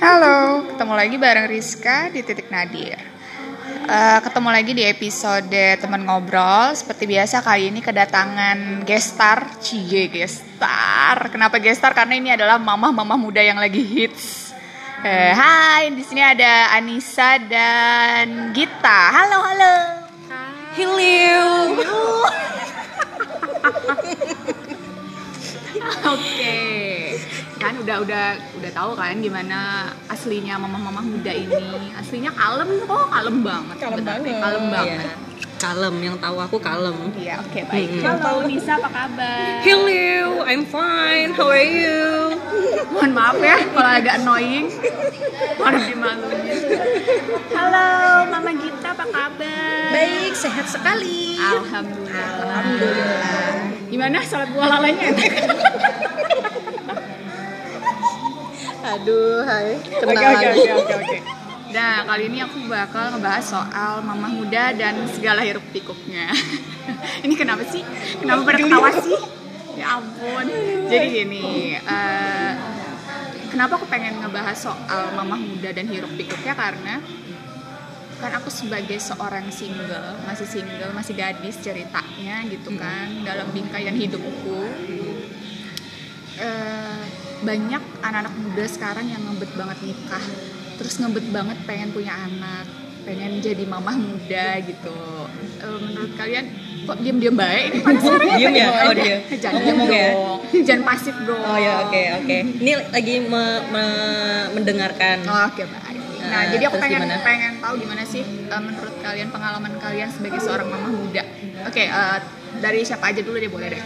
Halo, ketemu lagi bareng Rizka di Titik Nadir. Eh, ketemu lagi di episode teman ngobrol. Seperti biasa kali ini kedatangan gestar, cie gestar. Kenapa gestar? Karena ini adalah mamah-mamah muda yang lagi hits. Eh, hai, di sini ada Anissa dan Gita. Halo, halo. Hello. Oke, kan udah udah udah tahu kan gimana aslinya mamah-mamah muda ini. Aslinya kalem kok, kalem banget. Kalem banget. Kalem banget. Iya. Kalem, yang tahu aku kalem. Iya, oke baik. Mm-mm. Halo Nisa, apa kabar? Hello, I'm fine. How are you? Mohon maaf ya kalau agak annoying. Mohon dimaluin. Halo Mama Gita, apa kabar? Baik, sehat sekali. Alhamdulillah. Alhamdulillah. Gimana sholat buah lalanya? Aduh, hai. Kena Oke oke lagi. oke. Nah, kali ini aku bakal ngebahas soal mamah muda dan segala hiruk pikuknya. ini kenapa sih? Kenapa pada ketawa sih? Ya ampun. Jadi gini, eh, kenapa aku pengen ngebahas soal mamah muda dan hiruk pikuknya karena kan aku sebagai seorang single, masih single, masih gadis ceritanya gitu kan dalam bingkaian hidupku. Eh, banyak anak-anak muda sekarang yang ngebet banget nikah terus ngebet banget pengen punya anak pengen jadi mamah muda gitu Eh, menurut kalian kok diam-diam baik ini Diem ya? Oh, diem. jangan Oh, diem ngomong ya? dong jangan pasif dong Oh ya, oke, oke. Ini lagi me- me- mendengarkan. Oh, Oke baik. Nah, Eh, jadi aku pengen gimana? pengen tahu gimana sih eh, menurut kalian pengalaman kalian sebagai seorang mamah muda. Oke, eh, dari siapa aja dulu deh boleh deh.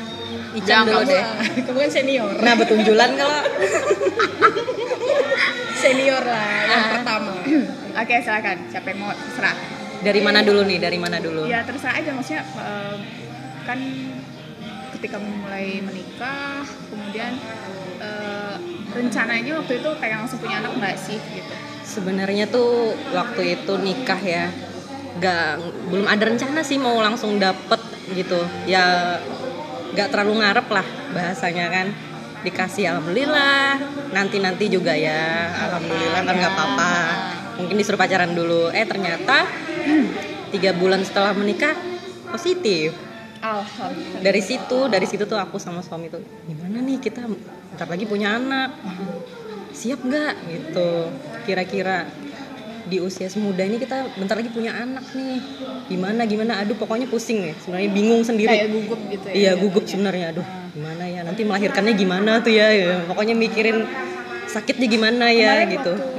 Icam dulu kamu- deh. Kamu kan senior. Nah, betunjulan kalau Senior lah yang Ah. pertama. Oke, silakan. Siapa yang mau terserah? dari mana dulu nih? Dari mana dulu? Ya terserah aja maksudnya kan ketika mulai menikah, kemudian eh, rencananya waktu itu pengen langsung punya anak nggak sih gitu? Sebenarnya tuh waktu itu nikah ya, nggak belum ada rencana sih mau langsung dapet gitu. Ya nggak terlalu ngarep lah bahasanya kan. Dikasih alhamdulillah, nanti nanti juga ya, alhamdulillah kan nggak apa-apa. Mungkin disuruh pacaran dulu. Eh ternyata tiga bulan setelah menikah positif. Alhamdulillah. Dari situ, dari situ tuh aku sama suami tuh gimana nih kita bentar lagi punya anak siap nggak gitu kira-kira di usia semuda ini kita bentar lagi punya anak nih gimana gimana aduh pokoknya pusing nih sebenarnya bingung Kayak sendiri gugup gitu ya. iya gugup sebenarnya aduh gimana ya nanti melahirkannya gimana tuh ya, ya. pokoknya mikirin sakitnya gimana ya Kemarin gitu waktu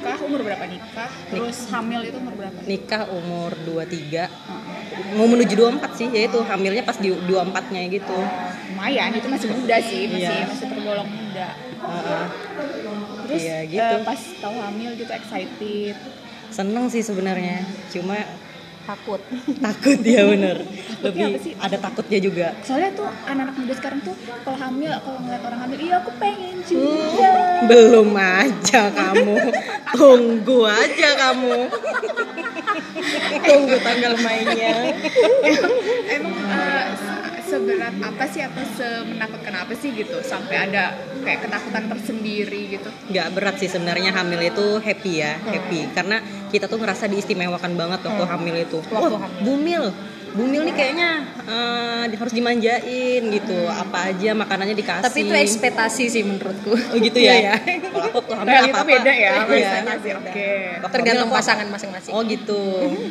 nikah umur berapa nikah? Terus hamil itu umur berapa? nikah umur 23 mau menuju 24 sih yaitu hamilnya pas di 24 nya gitu Lumayan itu masih muda sih, masih Iya. masih tergolong muda. Heeh. Terus Iya, gitu. eh, pas tahu hamil gitu excited. seneng sih sebenarnya cuma Takut. takut ya bener lebih apa sih? ada takutnya juga Soalnya tuh anak-anak muda sekarang tuh kalau hamil, kalau ngeliat orang hamil, iya aku pengen juga. belum aja kamu tunggu aja kamu tunggu tanggal mainnya Emang eh, se- seberat apa sih atau semenakutkan apa sih gitu sampai ada kayak ketakutan tersendiri gitu? nggak berat sih sebenarnya hamil itu happy ya happy. Karena kita tuh ngerasa diistimewakan banget waktu hamil itu. Waktu wah bumil bumil nih kayaknya eh, harus dimanjain gitu apa aja makanannya dikasih Tapi itu ekspektasi sih menurutku. oh gitu ya, iya. kalau aku tuh apa apa beda ya, Iya. ekspektasi. Oke. Tergantung aku- pasangan masing-masing. Oh gitu,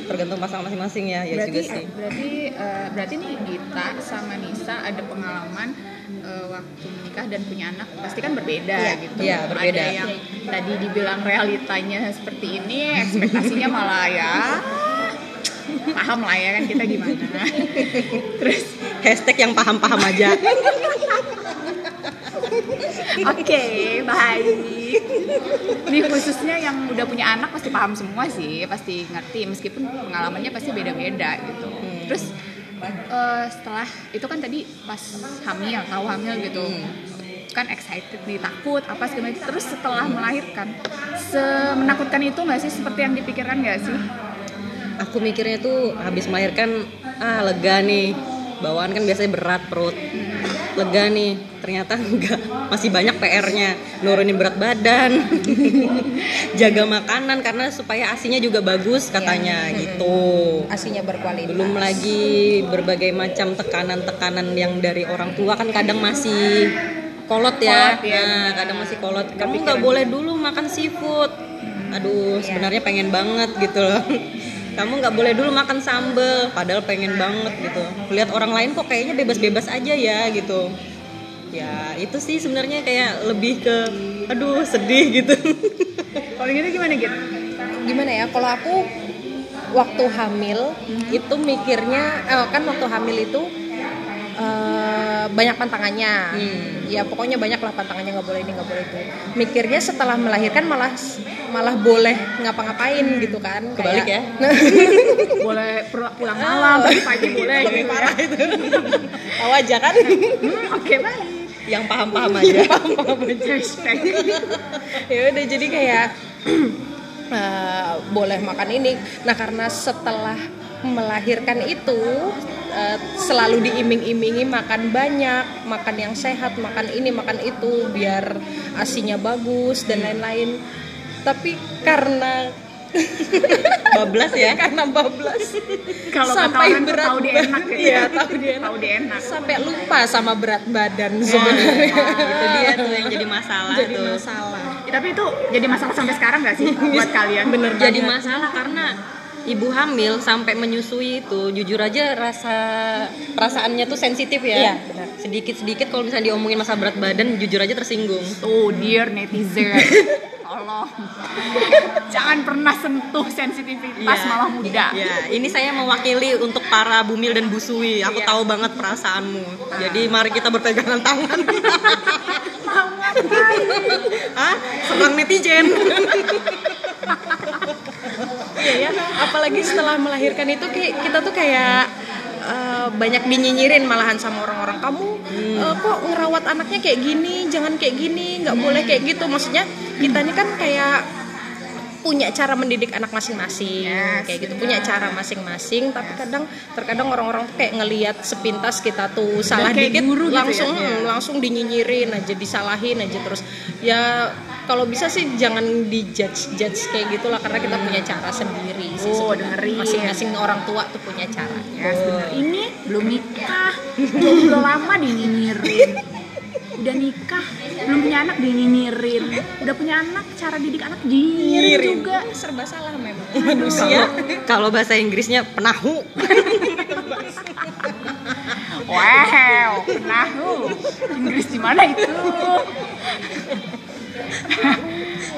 tergantung pasangan masing-masing ya, ya berarti juga sih. berarti eh, berarti nih Gita sama Nisa ada pengalaman eh, waktu menikah dan punya anak pasti kan berbeda Iya, gitu. iya, berbeda. Ada yang tadi dibilang realitanya seperti ini, ekspektasinya malah ya paham lah ya kan kita gimana. Terus Hashtag yang paham-paham aja. Oke, baik. Ini khususnya yang udah punya anak pasti paham semua sih, pasti ngerti meskipun pengalamannya pasti beda-beda gitu. Terus eh, setelah itu kan tadi pas hamil, tahu hamil gitu. Kan excited nih, takut apa segala. Terus setelah melahirkan, semenakutkan itu nggak sih seperti yang dipikirkan nggak sih? Aku mikirnya tuh habis melahirkan ah lega nih. Bawaan kan biasanya berat perut. lega nih. Ternyata enggak. Masih banyak PR-nya nurunin berat badan. Jaga makanan karena supaya asinya juga bagus katanya gitu. Asinya berkualitas. Belum lagi berbagai macam tekanan-tekanan yang dari orang tua kan kadang masih kolot ya, Kolot, ya, nah kadang masih kolot. Kamu nggak boleh dulu makan seafood. Aduh sebenarnya pengen banget gitu loh kamu nggak boleh dulu makan sambel padahal pengen banget gitu. Lihat orang lain kok kayaknya bebas-bebas aja ya gitu. Ya itu sih sebenarnya kayak lebih ke aduh sedih gitu. Kalau gitu gimana gitu? gimana ya kalau aku waktu hamil itu mikirnya eh, kan waktu hamil itu eh, banyak pantangannya. Ya pokoknya banyak lah pantangannya nggak boleh ini nggak boleh itu. Mikirnya setelah melahirkan malah malah boleh ngapa-ngapain gitu kan Kebalik ya. Boleh pul- pulang malam, pagi pagi boleh lebih gitu ya. parah itu. Tahu aja kan? Hmm, Oke baik. yang paham-paham aja. Respect. ya udah jadi kayak eh, boleh makan ini. Nah karena setelah melahirkan itu eh, selalu diiming-imingi makan banyak makan yang sehat makan ini makan itu biar asinya bagus dan lain-lain tapi karena bablas ya karena bablas Kalau sampai berat tahu dia enak gitu. iya tahu dia enak Tahu dia enak. sampai lupa sama berat badan sebenarnya itu dia tuh yang jadi masalah jadi tuh masalah Ya, tapi itu jadi masalah sampai sekarang gak sih buat kalian? bener jadi banget. masalah karena ibu hamil sampai menyusui itu jujur aja rasa perasaannya tuh sensitif ya Iya, benar. sedikit sedikit kalau misalnya diomongin masalah berat badan jujur aja tersinggung Tuh, dear netizen. Tolong. Jangan pernah sentuh sensitivitas Iya. malah muda. ya ini saya mewakili untuk para bumil dan busui aku tahu banget perasaanmu jadi mari kita berpegangan tangan ah serang netizen Iya ya, apalagi setelah melahirkan itu kita tuh kayak eh, banyak dinyinyirin malahan sama orang-orang kamu eh, kok ngerawat anaknya kayak gini, jangan kayak gini, nggak boleh kayak gitu. Maksudnya kita ini kan kayak punya cara mendidik anak masing-masing. Yes, kayak gitu. Punya cara masing-masing tapi kadang terkadang orang-orang tuh kayak ngelihat sepintas kita tuh salah kayak dikit guru gitu langsung ya? hmm, langsung dinyinyirin aja disalahin aja terus. Ya kalau bisa sih jangan dijudge judge kayak gitulah karena kita punya cara sendiri sih Oh, masing-masing orang tua tuh punya cara Ya, bener. Ini belum nikah, belum lama dinyinyirin. Udah nikah, belum punya anak dinyinyirin. Udah punya anak, cara didik anak dinyinyirin juga. serba salah memang. Manusia. Kalau bahasa Inggrisnya penahu. Wow, nah Inggris di mana itu?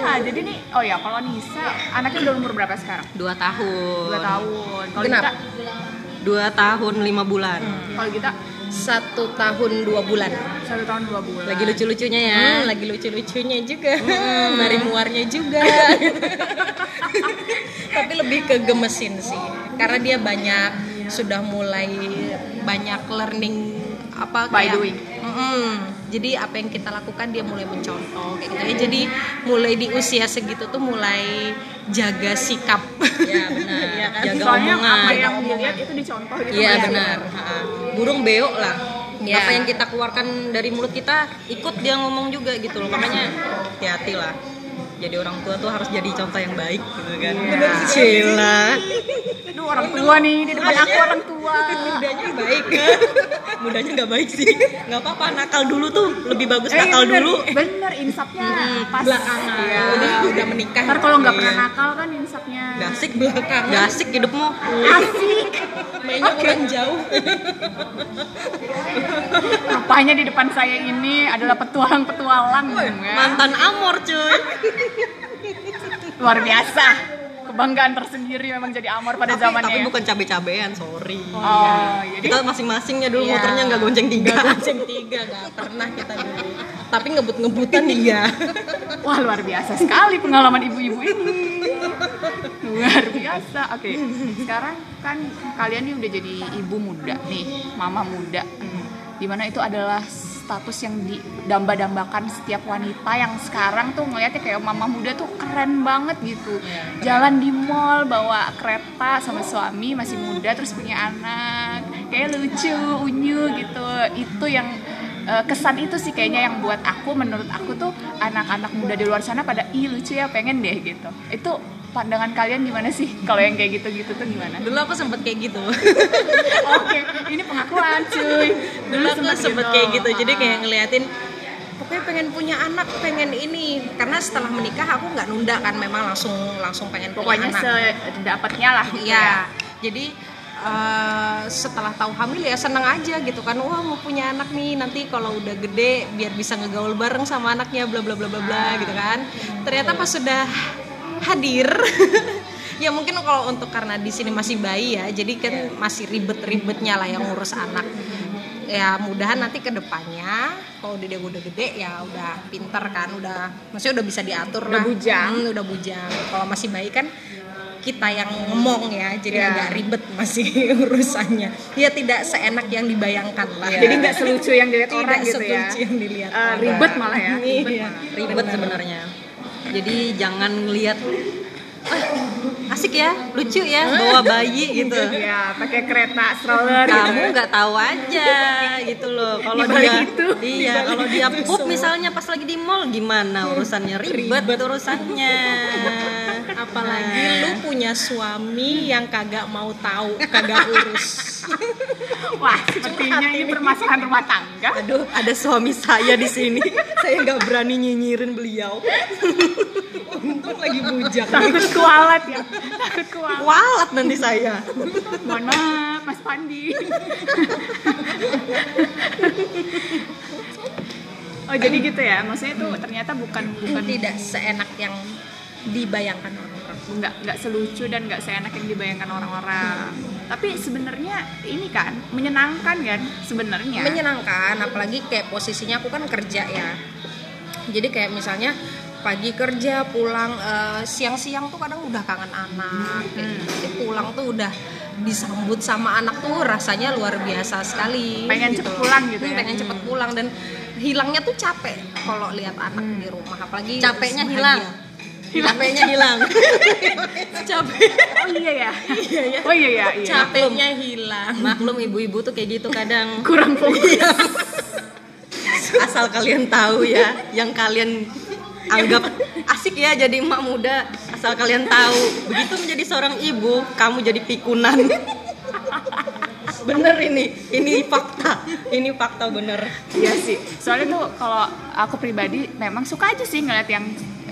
ah, jadi nih, oh ya kalau Nisa, anaknya udah umur berapa sekarang? dua tahun. Dua tahun. Kalau kita, dua tahun lima bulan. Kalau kita satu tahun dua bulan satu tahun dua bulan. lagi lucu-lucunya ya Hmm, lagi lucu-lucunya juga mari muarnya juga tapi lebih ke gemesin sih karena dia banyak sudah mulai banyak learning apa By kayak doing. Mm-mm. Jadi apa yang kita lakukan dia mulai mencontoh kayak gitu ya jadi mulai di usia segitu tuh mulai jaga sikap ya benar Iya kan? jaga Soalnya omongan apa yang dilihat itu dicontoh gitu. Iya Mas. benar. Ha. Burung beo lah. Iya. Apa yang kita keluarkan dari mulut kita ikut dia ngomong juga gitu loh. Makanya hati-hati lah. Jadi orang tua tuh harus jadi contoh yang baik gitu kan. Bener sih. Cila. Aduh orang tua nih di depan aku orang tua. Mudanya baik. Mudanya nggak baik sih. Nggak apa-apa nakal dulu tuh lebih bagus Eh, nakal bener, dulu. Bener insapnya pas belakangan Iya. udah udah menikah Ntar kalau nggak Iya. pernah nakal kan insapnya Gak asik belakang. Gak asik hidupmu. asik. mainnya kurang jauh Rupanya di depan saya ini adalah petualang-petualang ya. Mantan amor cuy. Luar biasa. Kebanggaan tersendiri memang jadi amor pada Tapi, zamannya. tapi ya. bukan cabe-cabean, sorry. Oh, jadi Kita masing-masingnya dulu Iya. motornya nggak gonceng tiga. Gonceng tiga nggak pernah kita dulu tapi ngebut-ngebutan iya wah luar biasa sekali pengalaman ibu-ibu ini. Luar biasa. Oke, sekarang kan kalian nih udah jadi ibu muda nih, mama muda. Di mana itu adalah status yang didamba-dambakan setiap wanita yang sekarang tuh ngeliatnya kayak mama muda tuh keren banget gitu. Jalan di mall bawa kereta sama suami masih muda terus punya anak, kayak lucu, unyu gitu. Itu yang eh, kesan itu sih kayaknya yang buat aku menurut aku tuh anak-anak muda di luar sana pada ih lucu ya pengen deh gitu. Itu pandangan kalian gimana sih? Kalau yang kayak gitu-gitu tuh gimana? Dulu aku sempet kayak gitu. Oke. Ini pengakuan cuy. Dulu aku sempet gitu. kayak gitu. Jadi kayak ngeliatin pokoknya pengen punya anak pengen ini. Karena setelah menikah aku nggak nunda kan memang langsung langsung pengen pokoknya punya anak. sedapatnya lah. Gitu Iya. Jadi eh, setelah tahu hamil ya seneng aja gitu kan. Wah mau punya anak nih nanti kalau udah gede biar bisa ngegaul bareng sama anaknya bla bla bla bla bla gitu kan. Ternyata pas sudah hadir ya mungkin kalau untuk karena di sini masih bayi ya jadi kan masih ribet-ribetnya lah yang ngurus anak ya mudahan nanti ke depannya kalau dia udah gede ya udah pinter kan udah maksudnya udah bisa diatur Udah lah bujang. Hmm, udah bujang kalau masih bayi kan kita yang ngomong ya jadi Ya. agak ribet masih urusannya. Ya tidak seenak yang dibayangkan lah. Jadi nggak selucu yang dilihat tidak orang gitu ya? yang dilihat orang. ribet malah ya? Ribet Iya. malah. ribet sebenarnya. Jadi jangan ngelihat "Wah, asik ya lucu ya bawa bayi gitu. Ya pakai kereta stroller gitu. Kamu nggak tahu aja gitu loh. Kalau dia itu, iya kalau dia pup misalnya pas lagi di mall gimana urusannya? Ribet. urusannya apalagi lu punya suami yang kagak mau tahu kagak urus. Wah sepertinya ini permasalahan rumah tangga. Aduh ada suami saya di sini. Saya nggak berani nyinyirin beliau. Untung lagi bujang. Takut kualat ya. Takut kualat. Walat nanti saya. Mohon maaf Mas Pandi. Oh jadi gitu ya. Maksudnya itu ternyata bukan bukan tidak seenak yang dibayangkan orang-orang nggak nggak selucu dan nggak seenak yang dibayangkan orang-orang tapi sebenarnya ini kan menyenangkan kan sebenarnya menyenangkan apalagi kayak posisinya aku kan kerja ya jadi kayak misalnya pagi kerja pulang eh, siang-siang tuh kadang udah kangen anak Hmm. gitu. Jadi pulang tuh udah disambut sama anak tuh rasanya luar biasa sekali Pengen cepet loh. pulang gitu Hmm, ya. pengen cepet pulang dan hilangnya tuh capek kalau lihat anak di rumah apalagi capeknya bahagia. hilang capeknya hilang. Capek. Oh iya ya? Oh iya ya iya. capeknya hilang. Maklum ibu-ibu tuh kayak gitu kadang. Kurang fokus. Asal kalian tahu ya yang kalian anggap asik ya jadi emak muda. Asal kalian tahu. Begitu menjadi seorang ibu kamu jadi pikunan. Bener ini. Ini fakta. Ini fakta bener. Iya sih. Soalnya tuh kalau aku pribadi memang suka aja sih ngeliat yang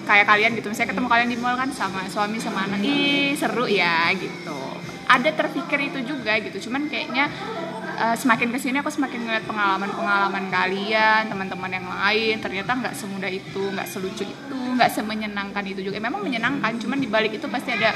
kayak kalian gitu. Misalnya ketemu kalian di mall kan sama suami sama anak, ih seru ya gitu. Ada terpikir itu juga gitu. Cuman kayaknya eh, semakin ke sini aku semakin ngeliat pengalaman-pengalaman kalian, teman-teman yang lain. Ternyata nggak semudah itu, nggak selucu itu, nggak semenyenangkan itu juga. Memang menyenangkan, cuman di balik itu pasti ada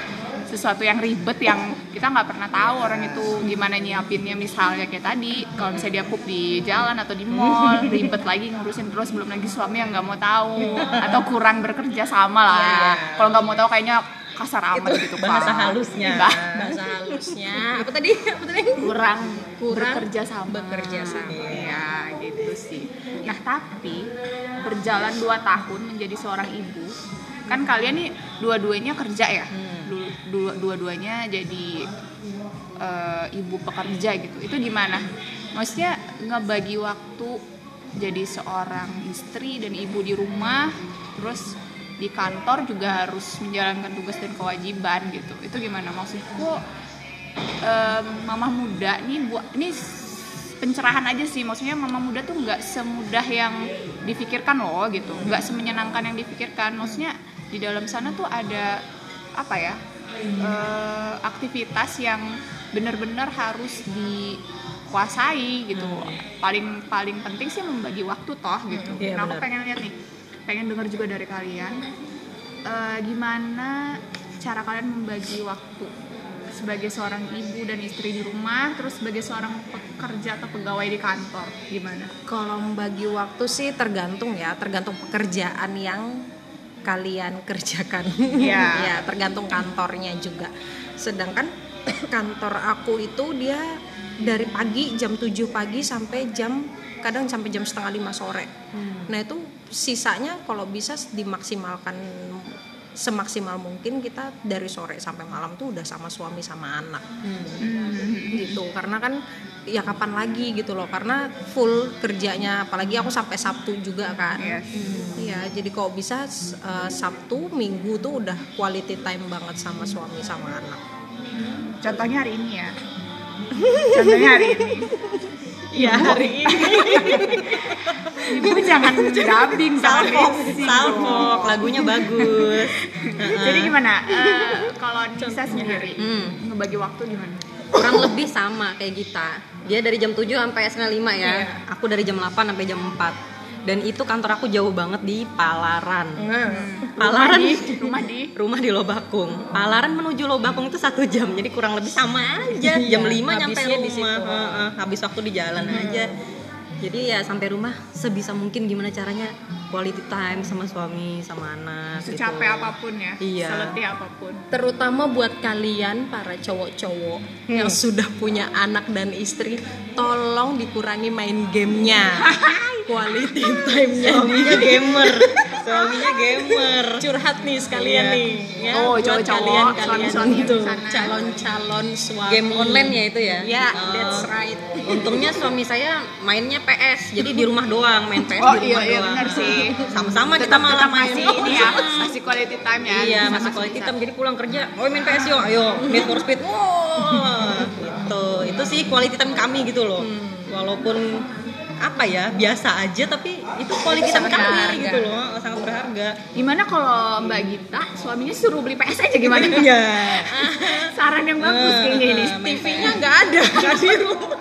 sesuatu yang ribet yang kita nggak pernah tahu orang itu gimana nyiapinnya. Misalnya kayak tadi kalau misalnya dia pup di jalan atau di mall ribet lagi ngurusin terus belum lagi suami yang nggak mau tahu atau kurang bekerja sama lah. Kalau nggak mau tahu kayaknya kasar amat gitu bahasa Pak. halusnya. Bah, bahasa halusnya. Apa tadi? Apa tadi? Kurang Kurang bekerja sama. bekerja sama. ya gitu sih. Nah tapi berjalan dua tahun menjadi seorang ibu kan kalian nih dua-duanya kerja ya? Dua- dua-duanya jadi eh, ibu pekerja gitu. Itu gimana? Maksudnya ngebagi waktu jadi seorang istri dan ibu di rumah terus di kantor juga harus menjalankan tugas dan kewajiban gitu. Itu gimana? Maksudku em, mama muda nih buat ini pencerahan aja sih. Maksudnya mama muda tuh nggak semudah yang dipikirkan loh gitu. Nggak semenyenangkan yang dipikirkan maksudnya di dalam sana tuh ada apa ya eh, aktivitas yang benar-benar harus dikuasai gitu. Paling paling penting sih membagi waktu toh gitu. Iya, nah aku pengen lihat nih pengen dengar juga dari kalian eh, gimana cara kalian membagi waktu sebagai seorang ibu dan istri di rumah terus sebagai seorang pekerja atau pegawai di kantor gimana? Kalau membagi waktu sih tergantung ya, tergantung pekerjaan yang kalian kerjakan. Iya. ya, tergantung kantornya juga. Sedangkan kantor aku itu dia dari pagi jam 7 pagi sampai jam kadang sampai jam setengah lima sore. Nah itu sisanya kalau bisa dimaksimalkan semaksimal mungkin kita dari sore sampai malam tuh udah sama suami sama anak gitu karena kan ya kapan lagi gitu loh karena full kerjanya apalagi aku sampai Sabtu juga kan Yes. Iya, jadi kalau bisa eh, Sabtu, Minggu tuh udah quality time banget sama suami sama anak. Contohnya hari ini ya. Contohnya hari ini. Iya, hari ini. Ibu jangan dubbing salfok, dong. lagunya bagus. Jadi gimana? Eh, kalau Nisa sendiri Hmm. ngebagi waktu gimana? kurang lebih sama kayak kita dia dari jam 7 sampai setengah 5 ya Iya. aku dari jam 8 sampai jam 4 dan itu kantor aku jauh banget di Palaran. Palaran di rumah di? Rumah di Lobakung. Palaran menuju Lobakung itu satu jam jadi kurang lebih sama aja. Iya, jam 5 nyampe habisnya di rumah. Situ. Heeh, habis waktu di jalan aja. Jadi ya sampai rumah sebisa mungkin gimana caranya quality time sama suami sama anak gitu. secapek apa pun ya, Iya. seletih apa pun. Terutama buat kalian para cowok-cowok yang sudah punya anak dan istri, tolong dikurangi main gamenya. quality time-nya suaminya gamer suaminya gamer curhat nih sekalian Iya. nih ya Oh, cowok-cowok, kalian kalian suami-suami itu di sana. calon-calon suami game online ya itu ya ya Oh. that's right Untungnya suami saya mainnya PS, jadi di rumah doang main PS Oh di iya rumah iya doang. benar sih. Sama-sama kita malah tetap main. masih ini ya, masih quality time ya. Iya, masih quality bisa. time. Jadi pulang kerja, oh main PS yuk, ayo Need for Speed. Wah, gitu. Itu sih quality time kami gitu loh. Walaupun apa ya biasa aja tapi itu quality time kami gitu loh sangat berharga Gimana kalau Mbak Gita suaminya suruh beli PS aja gimana? iya Saran yang bagus kayaknya ini. TV-nya nggak ada nggak di rumah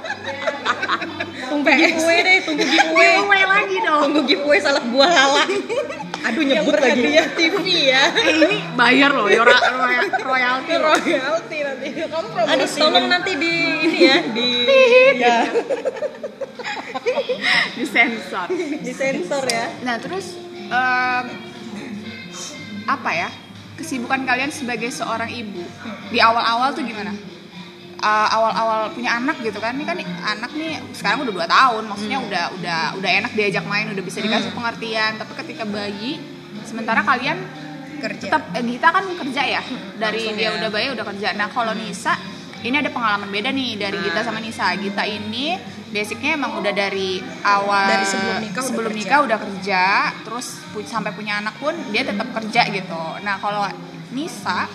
tunggu giveaway deh tunggu giveaway Giveaway lagi dong. tunggu giveaway salad buah lala aduh yang nyebut lagi. berhadiah TV ya. Eh ini bayar loh, yora, royal, royalty royalty nanti. Kamu Aduh, promosi tolong nanti di ini ya, di ya, Disensor. di sensor ya. Nah terus em, apa ya? Kesibukan kalian sebagai seorang ibu. Di awal-awal tuh gimana? Eh, awal-awal punya anak gitu kan. Ini kan anak nih sekarang udah dua tahun maksudnya udah udah udah enak diajak main udah bisa dikasih pengertian. Tapi ketika bayi sementara kalian kerja. tetap eh, Gita kan kerja ya? Dari Langsung dia ya. udah bayi udah kerja. Nah kalau Nisa ini ada pengalaman beda nih dari Nah. Gita sama Nisa. Gita ini basicnya emang udah dari awal Dari sebelum nikah udah sebelum kerja. nikah udah kerja terus pu- sampai punya anak pun dia tetap kerja gitu. Nah kalau Nisa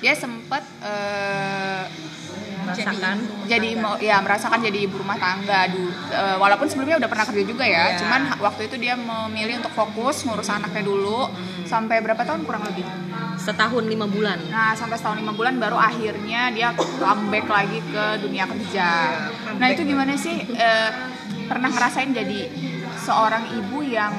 dia sempet eh, Merasakan. Jadi mau ya merasakan jadi ibu rumah tangga. Dulu Eh, walaupun sebelumnya udah pernah kerja juga ya Iya. cuman waktu itu dia memilih untuk fokus ngurus anaknya dulu. Sampai berapa tahun kurang lebih? Setahun lima bulan. nah sampai setahun lima bulan baru akhirnya dia comeback lagi ke dunia kerja. Nah itu gimana sih Eh, pernah ngerasain jadi seorang ibu yang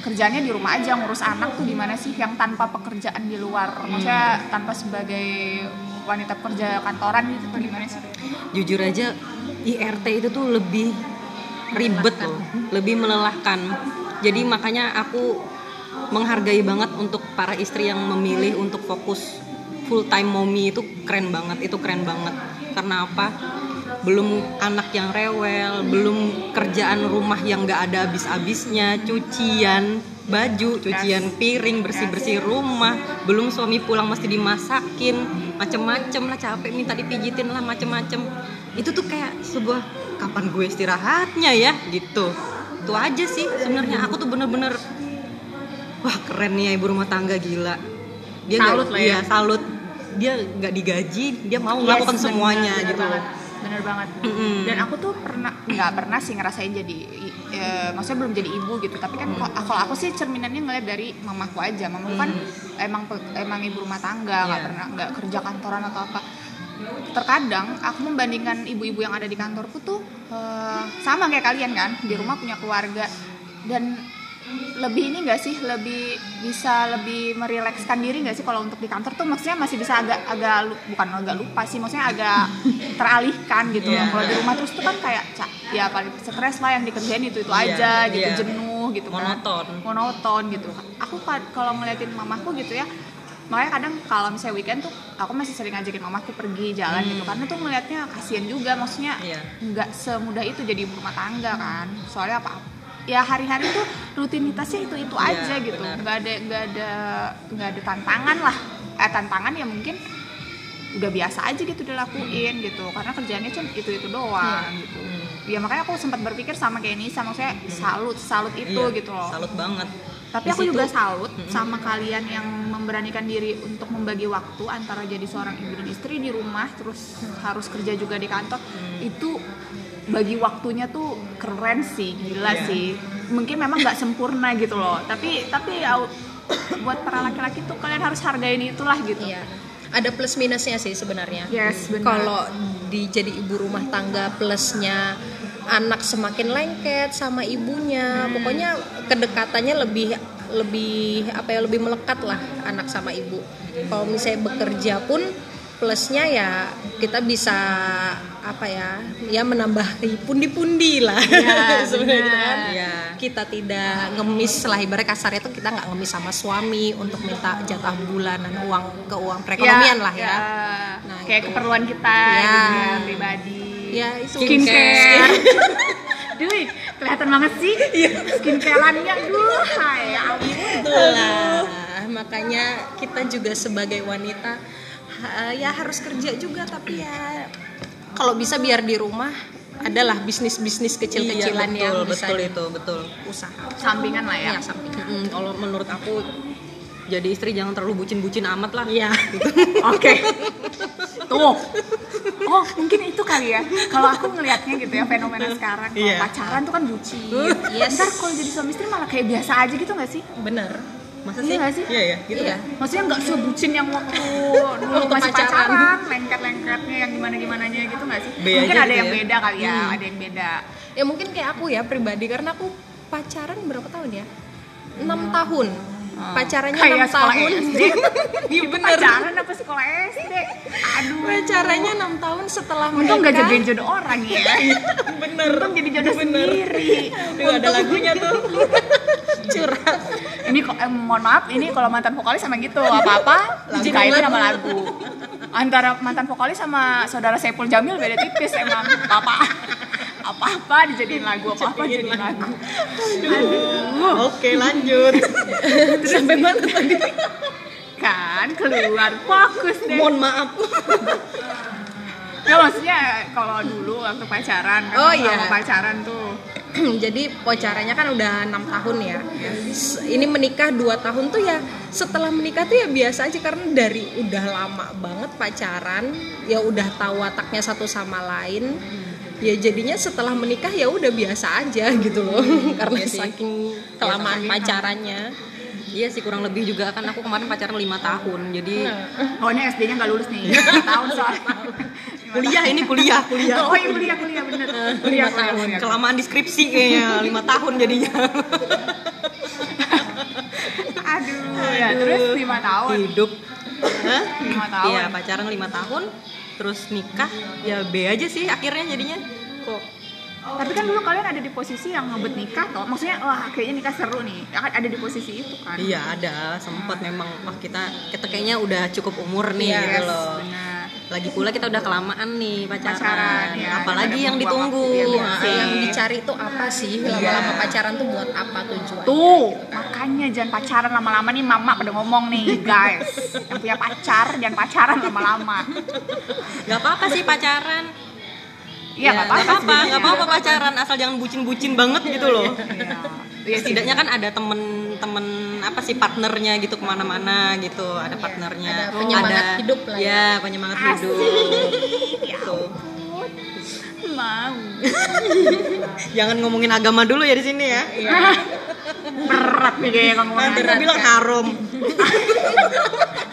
kerjanya di rumah aja ngurus anak tuh gimana sih? Yang tanpa pekerjaan di luar. Maksudnya tanpa sebagai wanita pekerja kantoran gitu tuh gimana sih Jujur aja IRT itu tuh lebih ribet loh, lebih melelahkan. Jadi makanya aku menghargai banget untuk para istri yang memilih untuk fokus full time mommy itu keren banget, itu keren banget. Karena apa? Belum anak yang rewel, belum kerjaan rumah yang nggak ada habis-habisnya, cucian baju, cucian piring, bersih-bersih rumah, belum suami pulang mesti dimasakin, macem-macem lah capek minta dipijitin lah macem-macem. Itu tuh kayak sebuah kapan gue istirahatnya ya gitu. Itu aja sih sebenarnya aku tuh bener-bener wah keren nih ya ibu rumah tangga gila. Dia Salut lah ya. Iya, salut. Dia nggak digaji, dia mau melakukan Yes, semuanya bener, gitu. banget. Bener banget. Mm-mm. dan aku tuh pernah nggak pernah sih ngerasain jadi eh, maksudnya belum jadi ibu gitu. Tapi kan kok- kalau aku sih cerminannya ngeliat dari mamaku aja. Mamaku kan emang emang ibu rumah tangga nggak Iya. pernah nggak kerja kantoran atau apa. Terkadang aku membandingkan ibu-ibu yang ada di kantorku tuh eh, sama kayak kalian kan. Di rumah punya keluarga. Dan lebih ini gak sih lebih bisa lebih merilekskan diri gak sih kalau untuk di kantor tuh maksudnya masih bisa agak agak bukan agak lupa sih maksudnya agak teralihkan gitu Iya. kalau di rumah terus tuh kan kayak ca- ya paling stres lah yang dikerjain itu itu Iya, aja gitu iya. jenuh gitu kan Monoton. monoton gitu aku kalau ngeliatin mamaku gitu ya makanya kadang kalau misalnya weekend tuh aku masih sering ngajakin mamaku pergi jalan gitu karena tuh ngelihatnya kasihan juga maksudnya Iya. nggak semudah itu jadi ibu rumah tangga kan soalnya apa ya hari-hari tuh rutinitasnya itu itu Iya, aja gitu. benar. nggak ada nggak ada nggak ada tantangan lah. Eh tantangan ya mungkin udah biasa aja gitu dilakuin gitu. Karena kerjaannya cuma itu itu doang gitu. Ya makanya aku sempat berpikir sama kayak ini sama saya salut salut itu Iya, gitu loh. salut banget. Tapi Di aku situ- juga salut sama kalian yang memberanikan diri untuk membagi waktu antara jadi seorang ibu dan istri di rumah terus harus kerja juga di kantor. Itu bagi waktunya tuh keren sih gila Iya. sih mungkin memang nggak sempurna gitu loh tapi tapi ya buat para laki-laki tuh kalian harus hargain itulah gitu Iya. Ada plus minusnya sih sebenarnya. yes benar Kalau di jadi ibu rumah tangga plusnya anak semakin lengket sama ibunya, pokoknya kedekatannya lebih lebih apa ya lebih melekat lah anak sama ibu. Kalau misalnya bekerja pun plusnya ya kita bisa apa ya ya menambah pundi-pundi lah Iya, sebenarnya benar. kan. Iya. kita tidak ngemis lah ibarat kasarnya tuh kita nggak ngemis sama suami untuk minta jatah bulanan uang ke uang perekonomian lah ya. Nah, kayak itu. keperluan kita Ya. ya, pribadi Ya itu skincare. Duh, kelihatan banget sih skincareannya. Duh, ya ampun. Itulah makanya kita juga sebagai wanita ya harus kerja juga tapi ya kalau bisa biar di rumah adalah bisnis-bisnis kecil-kecilan iya, yang betul, bisa betul itu betul usaha. Sampingan lah ya. Iya, sampingan. Kalau menurut aku jadi istri jangan terlalu bucin-bucin amat lah Iya. Oke. Tuh. Oh, mungkin itu kali ya. Kalau aku ngelihatnya gitu ya fenomena sekarang kalau Iya. pacaran tuh kan bucin. Yes. Ntar kalau jadi suami istri malah kayak biasa aja gitu gak sih? Bener. Masa Iya sih nggak sih? iya ya gitu Iya. Maksudnya nggak sebucin yang waktu dulu Waktu masih pacaran. pacaran, lengket-lengketnya yang gimana-gimananya gitu nggak sih? B Mungkin ada gitu yang ya. beda kali ya, ada yang beda. Ya mungkin kayak aku ya pribadi karena aku pacaran berapa tahun ya? 6 tahun. Pacarannya Kayak 6 sekolah tahun. Iya Itu bener. Pacaran apa sekolah SD? Aduh. Pacarannya 6 tahun setelah Untung nggak menikah. jagain jodoh orang ya. Bener. Untung jadi jodoh sendiri. Tuh, ada lagunya tuh Curhat. Ini kok eh, mohon maaf, ini kalau mantan vokalis sama gitu apa-apa Izin dikaitin sama lagu. Antara mantan vokalis sama saudara Saipul Jamil beda tipis emang. Apa apa-apa dijadiin lagu, apa-apa dijadiin lagu. Aduh, oke lanjut Terus sampai mana tadi? kan keluar fokus deh. Mohon maaf. Ya maksudnya kalau dulu waktu pacaran kan Oh, iya. pacaran tuh. Jadi pacarannya kan udah enam tahun ya. Ini menikah 2 tahun tuh ya setelah menikah tuh ya biasa aja karena dari udah lama banget pacaran, ya udah tahu wataknya satu sama lain. Ya jadinya setelah menikah ya udah biasa aja gitu loh. karena Iya sih. saking kelamaan saking- pacarannya. iya sih kurang lebih juga kan aku kemarin pacaran lima tahun jadi Oh ini SD-nya nggak lulus nih, tahun soalnya. Kuliah ini kuliah kuliah Oh iya kuliah kuliah bener. Kuliah kuliah kuliah. kelamaan di skripsi kayaknya lima tahun jadinya Aduh, ya terus lima tahun. hidup Hah? Lima tahun. Iya pacaran lima tahun terus nikah ya B aja sih akhirnya jadinya kok Tapi kan dulu kalian ada di posisi yang ngebet nikah toh. Maksudnya wah kayaknya nikah seru nih. Ya ada di posisi itu kan. iya ada sempat memang wah kita kita kayaknya udah cukup umur nih Iya, gitu Yes, loh. Lagi pula kita udah kelamaan nih pacaran, Pacaran, ya, apalagi yang ditunggu waktu, iya. Yang dicari tuh apa sih? Lama-lama pacaran tuh buat apa tujuannya? Tuh, makanya jangan pacaran lama-lama nih mama pada ngomong nih guys. Yang punya pacar jangan pacaran lama-lama. nggak apa-apa sih pacaran Iya, Ya, nggak apa-apa. nggak apa-apa pacaran asal jangan bucin-bucin banget gitu loh Iya. ya setidaknya kan ada temen-temen apa sih partnernya gitu ke mana-mana gitu ada partnernya ada penyemangat hidup lah ya. ya penyemangat hidup gitu. Mau. jangan ngomongin agama dulu ya di sini ya Berat nih kayaknya ngomongin. nanti kita bilang haram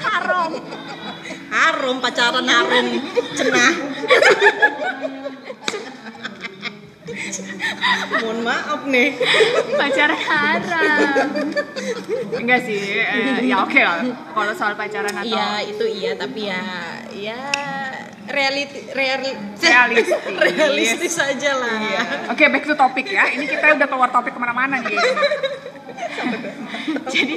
haram. haram pacaran haram cenah mohon maaf nih. Pacaran haram. Enggak sih eh, ya oke lah. Kalau soal pacaran atau Iya itu iya tapi ya ya reality reali- realistis. realistis aja lah. oke back to topik ya. Ini kita udah keluar topik ke mana-mana nih. Jadi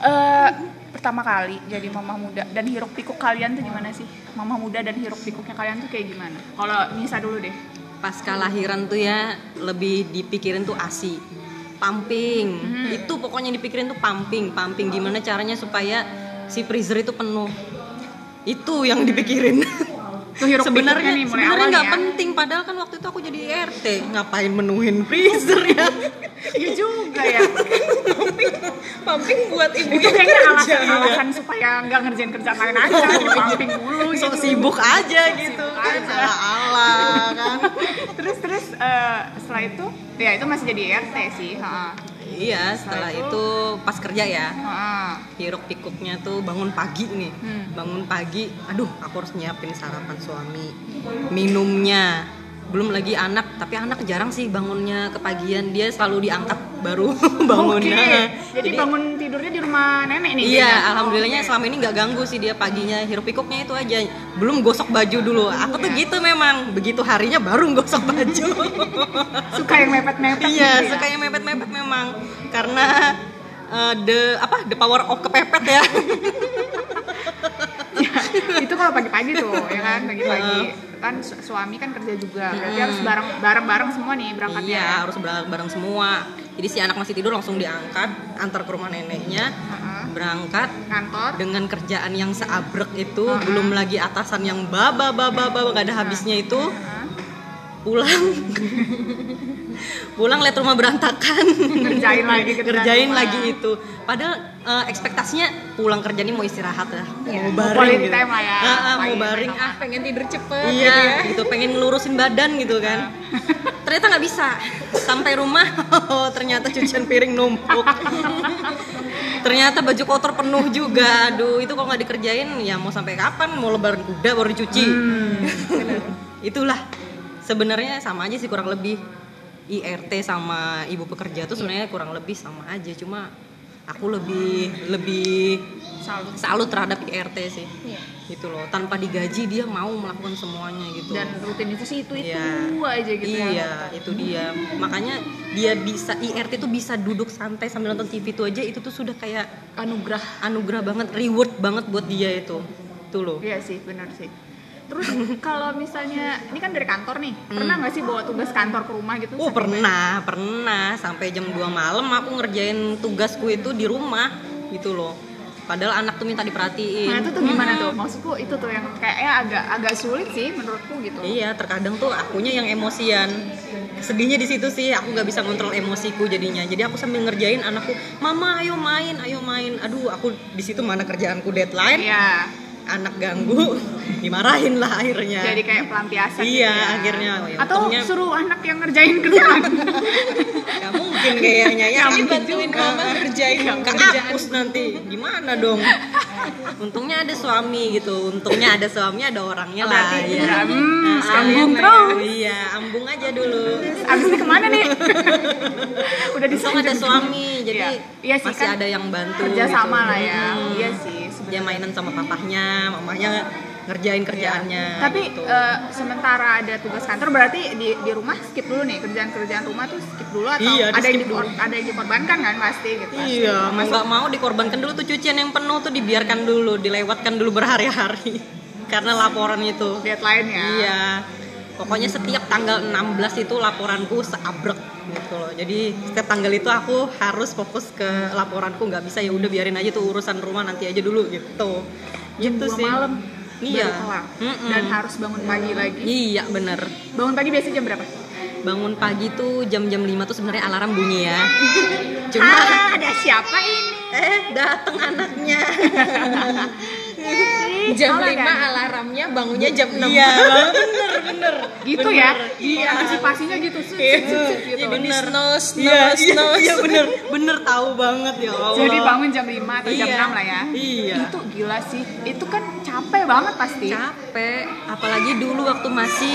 eh, pertama kali jadi mama muda dan hiruk pikuk kalian tuh gimana sih? Mama muda dan hiruk pikuknya kalian tuh kayak gimana? Kalau Nisa dulu deh pas kelahiran tuh ya lebih dipikirin tuh asi pumping. Itu pokoknya dipikirin tuh pumping pumping. Gimana caranya supaya si freezer itu penuh? Itu yang dipikirin sebenarnya nih mulai sebenarnya nggak ya. penting padahal kan waktu itu aku jadi RT ngapain menuhin freezer ya Iya juga ya. pumping buat ibu itu kayaknya alasan alasan supaya nggak ngerjain kerjaan lain aja di pumping dulu sok gitu. sibuk aja gitu Sibuk kan aja. Allah kan terus terus eh, setelah itu ya itu masih jadi RT sih ha. Iya setelah Setelah itu- itu? pas kerja ya. Ha. hiruk pikuknya tuh bangun pagi nih. Hmm. bangun pagi aduh aku harus nyiapin sarapan suami. Minumnya belum lagi anak tapi anak jarang sih bangunnya kepagian dia selalu diangkat baru bangunnya Oke. Jadi, bangun tidurnya di rumah nenek nih. Iya, kayaknya? alhamdulillahnya Oke. selama ini nggak ganggu sih dia paginya hiruk pikuknya itu aja. Belum gosok baju dulu. Aku tuh Iya. gitu memang. Begitu harinya baru gosok baju. suka yang mepet-mepet. iya, gitu ya? suka yang mepet-mepet memang. Karena eh, the apa the power of kepepet ya. itu kalau pagi-pagi tuh ya kan? Pagi-pagi. Kan su- suami kan kerja juga berarti harus bareng bareng-bareng semua nih berangkatnya. Iya, harus bareng-bareng semua. Jadi si anak masih tidur langsung diangkat, antar ke rumah neneknya, Heeh. berangkat kantor. dengan kerjaan yang seabrek itu, Uh-uh. belum lagi atasan yang baba baba baba gak ada habisnya itu. Pulang. Pulang lihat rumah berantakan. Ngerjain lagi kerjain lagi itu. Padahal eh, ekspektasinya pulang kerja nih mau istirahat lah. Iya, mau baring gitu. time lah ya. Ah, ah, mau baring. ah pengen tidur cepet iya. gitu pengen ngelurusin badan gitu kan. Ternyata nggak bisa. Sampai rumah oh, ternyata cucian piring numpuk. Ternyata baju kotor penuh juga. Aduh itu kalau nggak dikerjain? Ya mau sampai kapan? Mau lebaran kuda baru dicuci. Itulah. Sebenarnya sama aja sih kurang lebih. IRT sama ibu pekerja tuh sebenarnya kurang lebih sama aja. Cuma aku lebih lebih Salut. salut terhadap IRT sih Iya. gitu loh tanpa digaji dia mau melakukan semuanya gitu dan rutinitas itu itu Iya. aja gitu ya. iya itu dia makanya dia bisa IRT tuh bisa duduk santai sambil nonton TV itu aja itu tuh sudah kayak anugerah anugerah banget reward banget buat dia itu tuh loh iya sih benar sih terus kalau misalnya ini kan dari kantor nih pernah nggak sih bawa tugas kantor ke rumah gitu Hmm. Oh pernah, pernah sampai jam 2 malam aku ngerjain tugasku itu di rumah gitu loh. Padahal anak tuh minta diperhatiin. nah itu tuh gimana tuh maksudku itu tuh yang kayaknya agak agak sulit sih menurutku gitu Iya, terkadang tuh akunya yang emosian. Sedihnya di situ sih, aku nggak bisa kontrol emosiku jadinya. Jadi aku sambil ngerjain anakku, "Mama, ayo main, ayo main." Aduh, aku di situ mana kerjaanku deadline, iya anak ganggu, dimarahin lah akhirnya. jadi kayak pelampiasan Iya, gitu ya. akhirnya, oh ya, atau untungnya- suruh anak yang ngerjain kerjaan Gak mungkin kayaknya ya. Mungkin bantuin juga. mama ngerjain Kehapus nanti gimana dong untungnya ada suami gitu untungnya ada suami ada orangnya lah Berarti ya hmm, Nah, iya, terus. iya ambung aja dulu abis ini ke mana nih udah untung ada suami jadi Iya. Iya sih, masih kan ada yang bantu kerja gitu. sama lah ya Hmm. iya sih dia mainan sama papahnya mamahnya ngerjain kerjaannya tapi gitu. eh, sementara ada tugas kantor berarti di di rumah skip dulu nih kerjaan-kerjaan rumah tuh skip dulu atau Iya, ada yang dikor- ada yang dikorbankan kan pasti gitu Iya, mau nggak mau dikorbankan dulu tuh cucian yang penuh tuh dibiarkan dulu, dilewatkan dulu berhari-hari karena laporan itu. deadline ya Iya. Pokoknya setiap tanggal 16 itu laporanku seabrek gitu loh. Jadi setiap tanggal itu aku harus fokus ke laporanku, nggak bisa ya udah biarin aja tuh urusan rumah nanti aja dulu gitu. jam Gitu 2 malam Iya. kelar. Mm-mm. dan harus bangun pagi lagi Iya bener. bangun pagi biasanya jam berapa Bangun pagi tuh jam-jam 5 tuh sebenarnya alarm bunyi ya. Cuma ah, ada siapa ini eh datang anaknya. jam Oh, 5 kan? alarmnya bangunnya jam 6 Iya, bener bener. gitu ya iya antisipasinya gitu sut, sut, gitu. Iya bener. Snooze, Iya, snooze, iya, snooze. iya bener, bener tahu banget ya Allah. jadi bangun jam 5 atau jam Iya, 6 lah ya iya. itu gila sih itu kan capek banget pasti capek, apalagi dulu waktu masih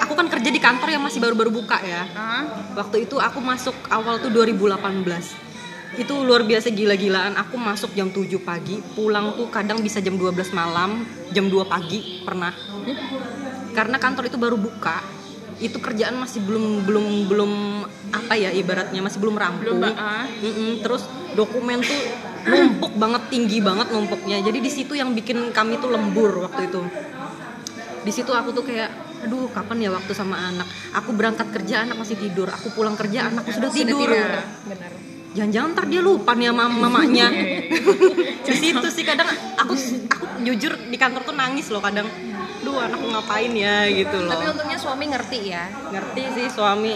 aku kan kerja di kantor yang masih baru-baru buka ya. Hah? Waktu itu aku masuk awal tuh 2018. Itu luar biasa gila-gilaan. Aku masuk jam 7 pagi, pulang tuh kadang bisa jam 12 malam, jam 2 pagi pernah. Karena kantor itu baru buka. Itu kerjaan masih belum belum belum apa ya ibaratnya masih belum rampung. Belum, ah. Mm-mm, terus dokumen tuh numpuk banget tinggi banget numpuknya jadi di situ yang bikin kami tuh lembur waktu itu di situ aku tuh kayak aduh kapan ya waktu sama anak aku berangkat kerja anak masih tidur aku pulang kerja anak sudah tidur benar jangan-jangan ntar dia lupa nih sama mamanya. Di situ sih kadang aku aku jujur di kantor tuh nangis loh kadang. Duh anakku ngapain ya gitu loh. Tapi untungnya suami ngerti ya. Ngerti sih suami.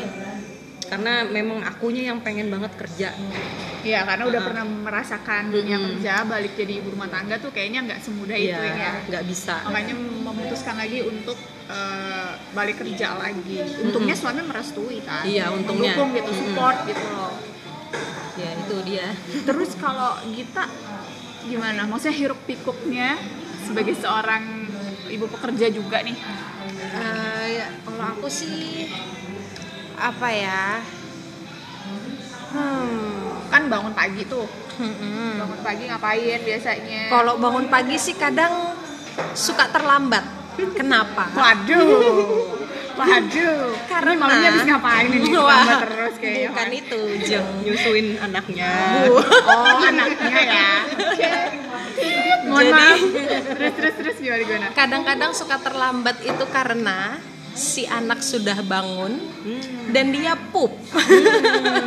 Karena memang akunya yang pengen banget kerja. Iya, karena udah pernah merasakan dunia kerja, balik jadi ibu rumah tangga tuh kayaknya nggak semudah itu Iya, ya. nggak bisa. Makanya memutuskan lagi untuk eh, balik kerja lagi. Untungnya suami merestui kan. Iya, untungnya. Mendukung gitu, support gitu loh. Ya itu dia Terus kalau Gita gimana? Maksudnya hiruk pikuknya sebagai seorang ibu pekerja juga nih. Eh, ya, kalau aku sih apa ya hmm, Kan bangun pagi tuh. hmm. Bangun pagi ngapain biasanya? kalau bangun pagi sih kadang suka terlambat kenapa Waduh. Waduh. Karena- Ini malamnya habis ngapain ini? Wah, terus kayaknya. bukan itu jeng nyusuin anaknya Oh, anaknya ya. Mohon Jadi- maaf. Terus terus terus gimana gimana? kadang-kadang suka terlambat itu karena si anak sudah bangun dan dia pup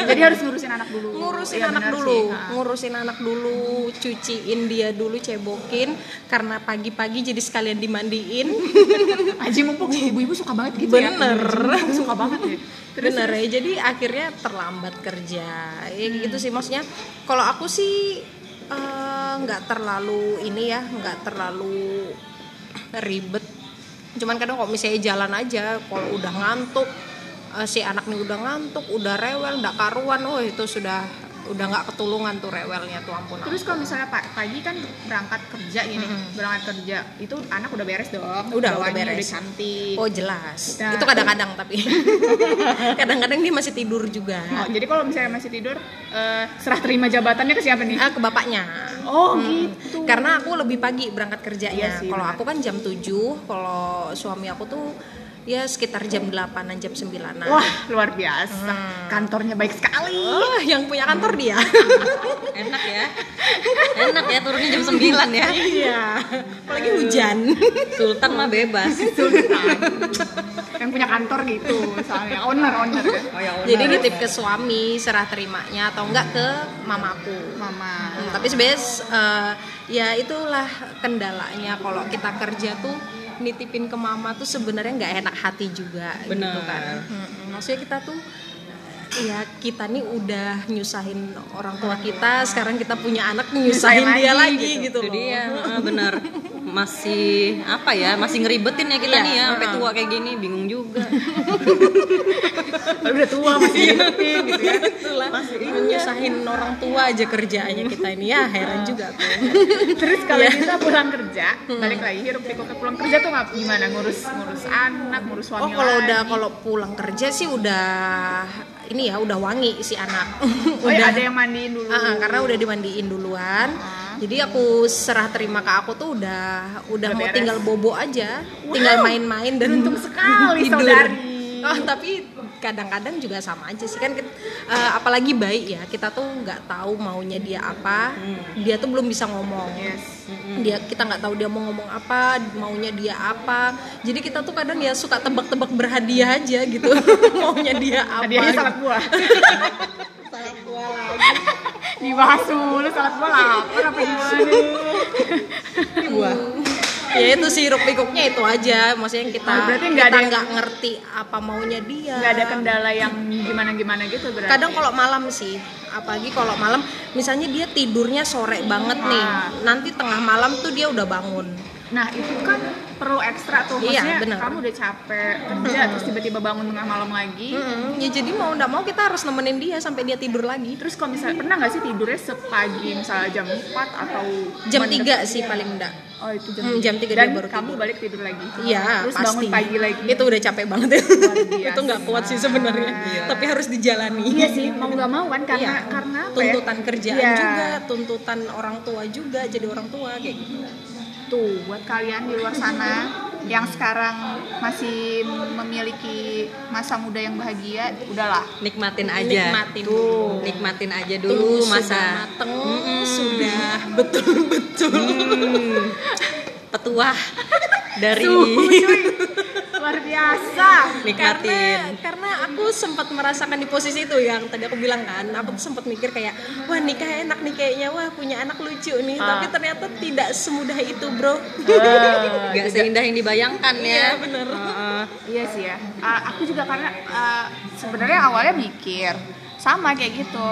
Jadi harus ngurusin anak dulu. ngurusin Iya, anak dulu sih. Ngurusin anak dulu cuciin dia dulu cebokin karena pagi-pagi jadi sekalian dimandiin Aji mumpung ibu-ibu suka banget gitu Bener. ya. Bener. Suka banget ya. Terus bener ya jadi akhirnya terlambat kerja ya gitu sih maksudnya kalau aku sih eh, nggak terlalu ini ya nggak terlalu ribet cuman kadang kalau misalnya jalan aja kalau udah ngantuk eh, si anak nih udah ngantuk udah rewel nggak karuan oh itu sudah udah nggak ketulungan tuh rewelnya tuh ampun Terus kalau misalnya pa- pagi kan berangkat kerja gini, Mm-mm. berangkat kerja itu anak udah beres dong, Udah, udah beres. udah cantik. oh jelas Nah. itu kadang-kadang tapi kadang-kadang dia masih tidur juga Oh, jadi kalau misalnya masih tidur, eh, serah terima jabatannya ke siapa nih? ah, ke bapaknya Oh Hmm. gitu. Karena aku lebih pagi berangkat kerjanya. Iya sih, kalau aku kan jam 7, kalau suami aku tuh ya sekitar jam 8-an, jam 9-an. Wah luar biasa, Hmm. kantornya baik sekali. Oh, yang punya kantor dia. enak ya enak ya turunnya jam 9 ya Iya. Apalagi hujan. Sultan mah bebas Yang punya kantor gitu, misalnya owner owner ya. oh ya Jadi nitip ke suami serah terimanya atau enggak ke mamaku. Mama. Hmm, tapi sebenarnya eh, ya itulah kendalanya kalau kita kerja tuh nitipin ke mama tuh sebenarnya nggak enak hati juga gitu Benar. kan. Mm-mm. Maksudnya kita tuh ya kita nih udah nyusahin orang tua kita, sekarang kita punya anak nyusahin Nyusahin dia lagi, lagi gitu. gitu. loh. dia heeh, bener masih apa ya masih ngeribetin ya kita Iya, nih ya sampai tua kayak gini bingung juga Tapi udah tua masih hidupin gitu ya. Itulah, nyusahin orang tua aja kerjaannya kita ini ya heran juga tuh. Terus kalau kita pulang kerja, balik lagi hirup pikuk ke pulang kerja tuh ngap gimana ngurus ngurus anak, ngurus suami Oh kalau udah kalau pulang kerja sih udah ini ya udah wangi si anak. Oh ya, ada yang mandiin dulu. Ah, karena udah dimandiin duluan. Ah. Jadi aku serah terima ke aku tuh udah udah Udah mau beres. tinggal bobo aja, tinggal main-main dan Beruntung sekali, tidur. saudari. Oh, tapi kadang-kadang juga sama aja sih. Kan eh, apalagi bayi ya kita tuh nggak tahu maunya dia apa. Dia tuh belum bisa ngomong. Yes. dia kita nggak tahu dia mau ngomong apa maunya dia apa. Jadi kita tuh kadang ya suka tebak-tebak berhadiah aja gitu. Maunya dia apa. Hadiahnya salad buah. salad buah lagi. Dibahas dulu buah lapar apa gimana? Buah ya itu sih pikuknya itu aja maksudnya kita Oh, berarti nggak ada nggak ngerti apa maunya dia Nggak ada kendala yang gimana-gimana gitu berarti. kadang kalau malam sih apalagi kalau malam misalnya dia tidurnya sore banget nih Ah. nanti tengah malam tuh dia udah bangun Nah itu kan perlu ekstra tuh Iya, Maksudnya benar. kamu udah capek kerja Terus tiba-tiba bangun tengah malam lagi Mm-mm. ya jadi mau nggak mau kita harus nemenin dia sampai dia tidur lagi Terus kalau misalnya pernah nggak sih tidurnya sepagi misalnya jam 4 atau jam mendek- 3 sih paling enggak Oh itu jam Hmm, jam tiga Dan dia baru kamu tidur. balik tidur lagi Iya, Terus pasti. bangun pagi lagi Itu udah capek banget ya. itu nggak kuat sih sebenarnya. Tapi harus dijalani. Iya sih mau nggak mau kan karena Iya. karena ya? tuntutan kerjaan Iya. juga, tuntutan orang tua juga jadi orang tua kayak gitu. Tuh buat kalian di luar sana yang sekarang masih memiliki masa muda yang bahagia, udahlah nikmatin aja Nikmatin Tuh. nikmatin aja Tuh, dulu sudah masa mateng, sudah betul-betul. Hmm. petuah dari Suhu. Luar biasa nikmatin karena karena aku sempat merasakan di posisi itu yang tadi aku bilang kan aku tuh sempat mikir kayak wah nikah enak nih kayaknya wah punya anak lucu nih Ah. tapi ternyata tidak semudah itu bro Ah, Gak seindah yang dibayangkan ya Iya, bener. Heeh. Iya sih ya. Uh, aku juga karena uh, sebenarnya awalnya mikir sama kayak gitu,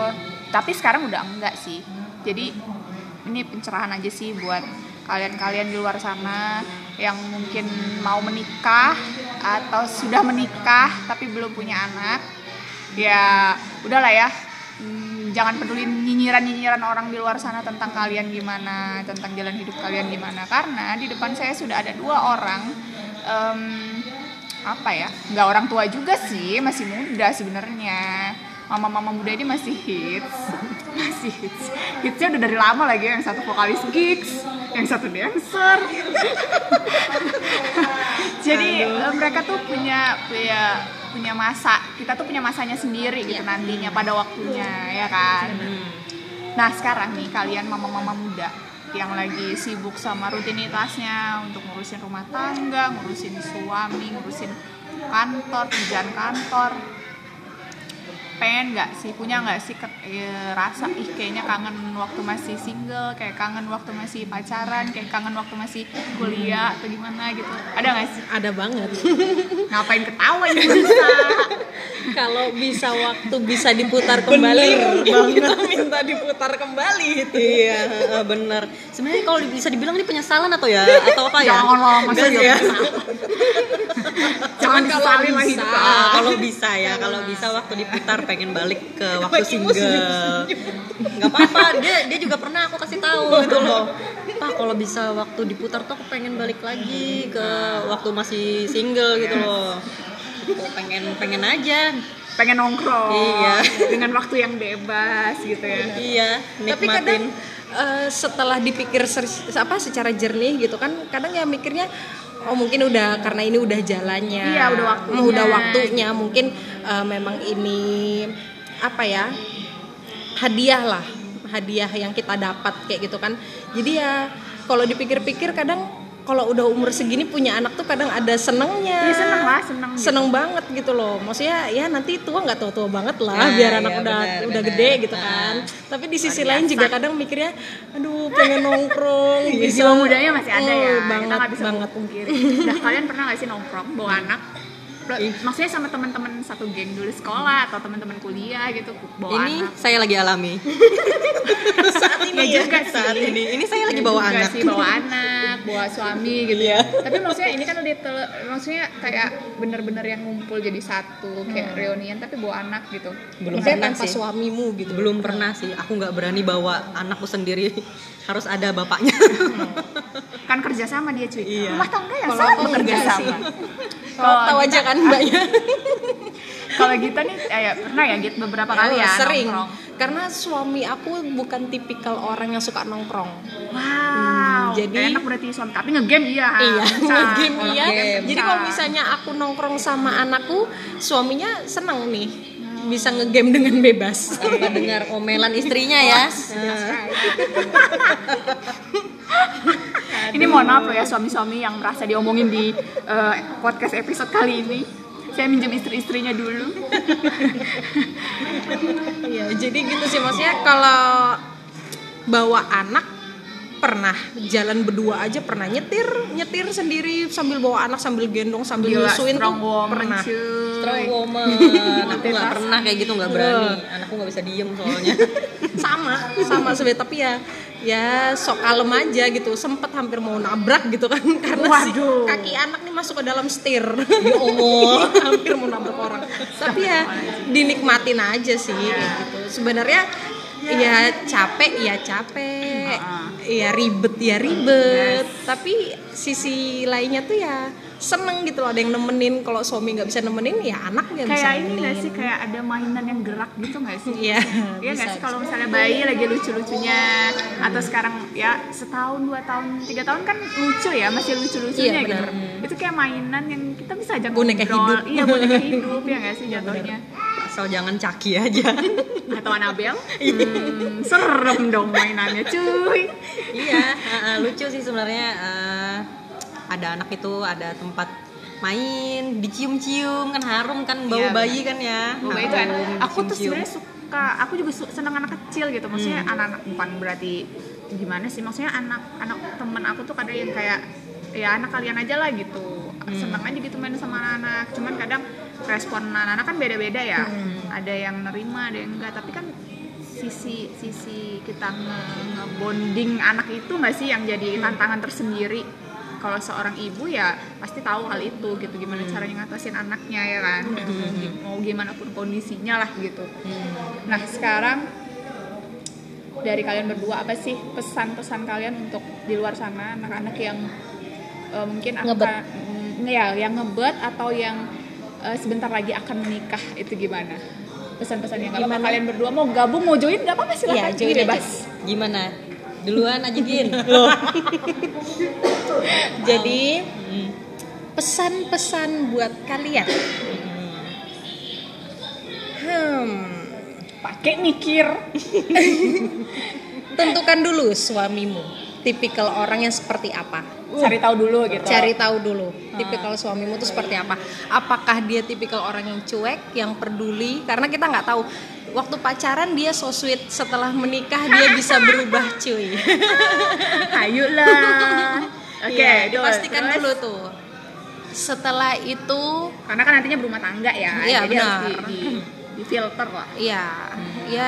tapi sekarang udah enggak sih. Jadi ini pencerahan aja sih buat kalian-kalian di luar sana yang mungkin mau menikah atau sudah menikah tapi belum punya anak. Ya udahlah ya. Hmm, jangan peduli nyinyiran-nyinyiran orang di luar sana tentang kalian gimana, tentang jalan hidup kalian gimana. Karena di depan saya sudah ada dua orang em, apa ya nggak orang tua juga sih masih muda sebenarnya mama-mama muda ini masih hits. Masih hits. Hitsnya udah dari lama lagi yang satu vokalis gigs yang satu dancer. Jadi eh, mereka tuh punya punya punya masa kita tuh punya masanya sendiri gitu nantinya pada waktunya ya kan? Nah sekarang nih kalian mama-mama muda yang lagi sibuk sama rutinitasnya untuk ngurusin rumah tangga, ngurusin suami, ngurusin kantor, kerjaan kantor. Pengen nggak sih, punya nggak sih ke- eh, rasa ih kayaknya kangen waktu masih single, kayak kangen waktu masih pacaran, kayak kangen waktu masih kuliah atau gimana gitu. Ada nggak sih? ada banget Ngapain ketawa ini bisa? kalau bisa waktu bisa diputar kembali kita minta diputar kembali itu Iya, bener. Sebenarnya kalau bisa dibilang ini penyesalan atau ya atau apa ya? Janganlah, masa Enggak ya? Jangan kalau bisa. Ah, kalau bisa ya, kalau bisa waktu diputar pengen balik ke waktu single. Nggak apa-apa, dia dia juga pernah aku kasih tahu gitu loh. Pak, kalau bisa waktu diputar tuh aku pengen balik lagi ke waktu masih single gitu loh. Gitu, pengen pengen aja. pengen nongkrong Iya. dengan waktu yang bebas gitu ya Iya, tapi kadang nikmatin. eh, setelah dipikir apa secara jernih gitu kan kadang ya mikirnya oh mungkin udah karena ini udah jalannya. Iya, udah waktunya. Udah waktunya. Mungkin eh, memang ini apa ya hadiah lah. Hadiah yang kita dapat kayak gitu kan. Jadi ya kalau dipikir-pikir kadang kalau udah umur segini punya anak tuh kadang ada senengnya. Iya, seneng lah, seneng gitu. seneng banget gitu loh. Maksudnya ya nanti tua nggak tua tua banget lah Nah, biar anak iya, udah benar, udah benar. gede gitu Nah. kan. Tapi di sisi Luar lain juga kadang mikirnya aduh pengen nongkrong bisa. jiwa mudanya masih ada ya. Oh, kita banget nggak bisa banget. pungkiri nah kalian pernah nggak sih nongkrong bawa anak maksudnya sama teman-teman satu geng dulu sekolah atau teman-teman kuliah gitu bawa Ini anak saya lagi alami. saat ini ya ya juga Saat sih ini, ini saya lagi Ya bawa juga anak. sih bawa anak bawa suami gitu Iya. tapi maksudnya ini kan udah tele- maksudnya kayak bener-bener yang ngumpul jadi satu kayak reunian tapi bawa anak gitu Belum Maksudnya tanpa sih. suamimu gitu Belum pernah sih, aku nggak berani bawa anakku sendiri. Harus ada bapaknya. kan kerja sama dia cuy Iya. rumah tangga yang Kalau bekerja enggak sama. Kalau tahu aja kan mbaknya. Kalau kita nih eh, ya, pernah ya Git beberapa kali ya sering. nongkrong. karena suami aku bukan tipikal orang yang suka nongkrong. Wow, jadi- enak berarti suami. Tapi ngegame iya. iya ngegame iya. Jadi kalau misalnya aku nongkrong sama anakku suaminya seneng nih bisa ngegame dengan bebas Tanpa dengar omelan istrinya ya. Ini mohon maaf loh ya suami-suami yang merasa diomongin di eh, podcast episode kali ini. Saya minjem istri-istrinya dulu. Iya, jadi gitu sih maksudnya kalau bawa anak pernah jalan berdua aja pernah nyetir nyetir sendiri sambil bawa anak sambil gendong sambil Gila, nyusuin tuh woman pernah cuy. Strong woman. Aku nggak pernah kayak gitu, nggak berani. Anakku nggak bisa diem soalnya. sama sama sebenarnya tapi ya ya sok kalem aja gitu sempet hampir mau nabrak gitu kan karena si Waduh. kaki anak nih masuk ke dalam setir ya Allah hampir mau nabrak orang tapi ya dinikmatin aja sih gitu sebenarnya ya capek ya capek ya ribet ya ribet tapi sisi lainnya tuh ya seneng gitu loh ada yang nemenin kalau suami nggak bisa nemenin ya anak yang bisa Kayak ini nggak sih kayak ada mainan yang gerak gitu nggak sih? Iya, Iya nggak sih kalau misalnya bayi lagi lucu-lucunya atau sekarang ya setahun dua tahun tiga tahun kan lucu ya masih lucu-lucunya Iya, gitu. Itu kayak mainan yang kita bisa ajak Boneka ngobrol. hidup. Iya boneka hidup ya nggak sih jatuhnya. Asal jangan caki aja. Atau Anabel? Hmm, serem dong mainannya cuy. iya, uh, uh, lucu sih sebenarnya. uh, ada anak itu ada tempat main dicium-cium kan harum kan bau Iya, bayi kan ya itu Harum, enak. Aku tuh sebenarnya suka, aku juga seneng anak kecil gitu. Maksudnya Hmm. anak-anak bukan berarti gimana sih? Maksudnya anak anak temen aku tuh kadang yang kayak ya anak kalian aja lah gitu. Hmm. Seneng aja gitu main sama anak-anak. Cuman kadang respon anak-anak kan beda-beda ya. Hmm. Ada yang nerima, ada yang enggak. Tapi kan sisi sisi kita nge- nge-bonding anak itu nggak sih yang jadi tantangan tersendiri kalau seorang ibu ya pasti tahu hal itu gitu gimana Hmm. caranya ngatasin anaknya ya kan mau gimana pun kondisinya lah gitu Hmm. nah sekarang dari kalian berdua apa sih pesan-pesan kalian untuk di luar sana anak-anak yang eh, mungkin akan Ngebet. Mm, ya yang ngebet atau yang eh, sebentar lagi akan menikah itu gimana? Pesan-pesan yang apa kalian berdua mau gabung mau join nggak apa-apa silakan. Iya, join Ini aja. bebas gimana? Duluan aja gin. Jadi Hmm. pesan-pesan buat kalian. Hmm, pakai mikir. Tentukan dulu suamimu. Tipikal orang yang seperti apa? cari tahu dulu gitu Cari tahu dulu tipikal suamimu itu seperti apa. Apakah dia tipikal orang yang cuek, yang peduli? Karena kita nggak tahu. Waktu pacaran dia so sweet, setelah menikah dia bisa berubah cuy. ayo lah oke Iya, terus, dipastikan terus. dulu tuh. Setelah itu karena kan nantinya berumah tangga ya Iya, jadi harus benar. di, di, di filter lah Iya, ya,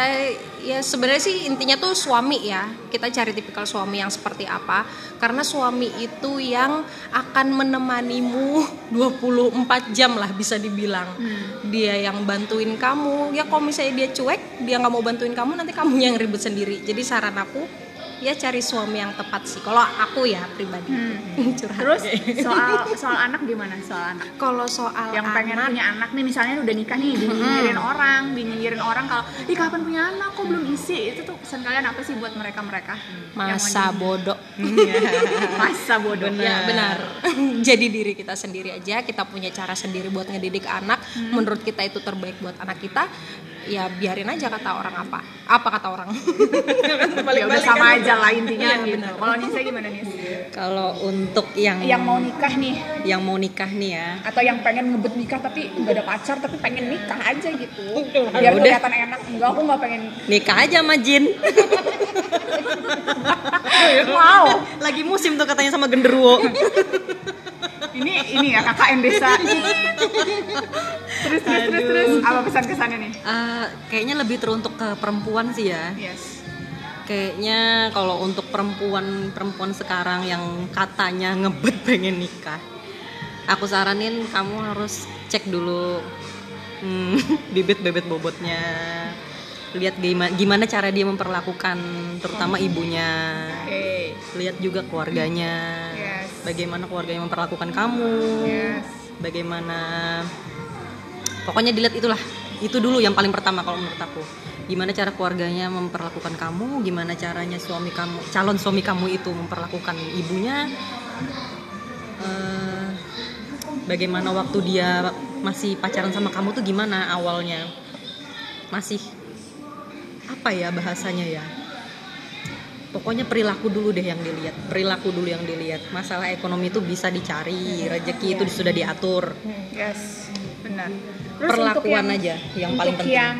ya sebenarnya sih intinya tuh suami ya. Kita cari tipikal suami yang seperti apa? Karena suami itu yang akan menemanimu 24 jam lah bisa dibilang. Dia yang bantuin kamu. Ya kalau misalnya dia cuek, dia nggak mau bantuin kamu, nanti kamu yang ribet sendiri. Jadi saran aku ya cari suami yang tepat sih. Kalau aku ya pribadi. Curhat. terus soal soal anak gimana soal anak kalau soal yang pengen anak, punya anak nih misalnya udah nikah nih dinyinyirin orang dinyinyirin orang kalau ih kapan punya anak kok belum isi itu tuh pesan kalian apa sih buat mereka mereka masa bodoh. masa bodoh Ya benar. Jadi diri kita sendiri aja, kita punya cara sendiri buat ngedidik anak. Menurut kita itu terbaik buat anak kita. Ya biarin aja kata orang apa. Apa kata orang? ya udah sama aja lah intinya Iya, gitu. kalau Nisa gimana nih kalau untuk yang yang mau nikah nih. Yang mau nikah nih ya. Atau yang pengen ngebet nikah tapi nggak ada pacar tapi pengen nikah aja gitu. Biar Udah. kelihatan enak. Enggak aku nggak pengen. Nikah aja sama Jin. Wow. Lagi musim tuh katanya sama genderuwo ini ini ya KKN desa. Terus terus terus terus. Apa pesan kesannya nih? Eh, kayaknya lebih teruntuk ke perempuan sih ya. Yes. Kayaknya kalau untuk perempuan perempuan sekarang yang katanya ngebet pengen nikah aku saranin kamu harus cek dulu hmm, bibit bebet bobotnya lihat gimana gimana cara dia memperlakukan terutama ibunya. Oke. Lihat juga keluarganya. Yes. bagaimana keluarganya memperlakukan kamu. Yes. Bagaimana pokoknya dilihat itulah. Itu dulu yang paling pertama kalau menurut aku. Gimana cara keluarganya memperlakukan kamu gimana caranya suami kamu calon suami kamu itu memperlakukan ibunya. Eh, bagaimana waktu dia masih pacaran sama kamu tuh gimana awalnya? Masih apa ya bahasanya ya? Pokoknya perilaku dulu deh yang dilihat. Perilaku dulu yang dilihat. Masalah ekonomi itu bisa dicari rezeki itu sudah diatur. Yes benar. Terus Perlakuan yang, aja yang paling penting. yang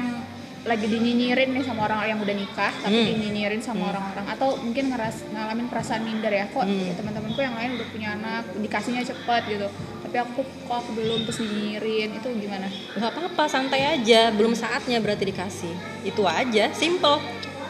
lagi dinyinyirin nih sama orang yang udah nikah tapi Hmm. dinyinyirin sama orang-orang atau mungkin ngeras ngalamin perasaan minder ya kok Hmm. ya teman-temanku yang lain udah punya anak dikasihnya cepet gitu tapi aku kok aku belum terus dinyinyirin itu gimana? Nggak apa-apa santai aja belum saatnya berarti dikasih. Itu aja simple.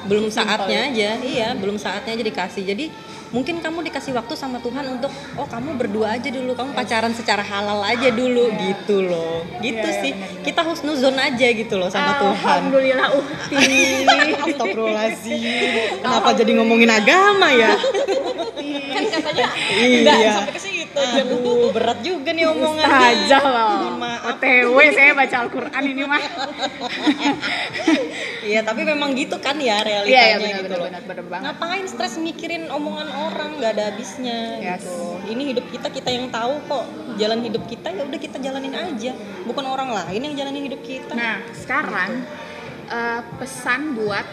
Belum saatnya aja iya belum saatnya aja dikasih. Jadi mungkin kamu dikasih waktu sama Tuhan untuk oh kamu berdua aja dulu kamu pacaran secara halal aja dulu gitu loh. Gitu Iya, iya, sih. benar-benar. kita husnuzon aja gitu loh sama Tuhan. Alhamdulillah uhti Astagfirullahaladzim. Kenapa jadi ngomongin agama ya? kan katanya iya Aduh, berat juga nih omongannya. aja loh maaf. OTW saya baca Al-Quran ini mah. Iya tapi memang gitu kan ya realitanya iya benar gitu benar loh. benar benar banget. Ngapain stres mikirin omongan orang nggak ada habisnya Yes. gitu. Ini hidup kita kita yang tahu kok. Jalan hidup kita ya udah kita jalanin aja. Bukan orang lain yang jalanin hidup kita. Nah, sekarang eh, pesan buat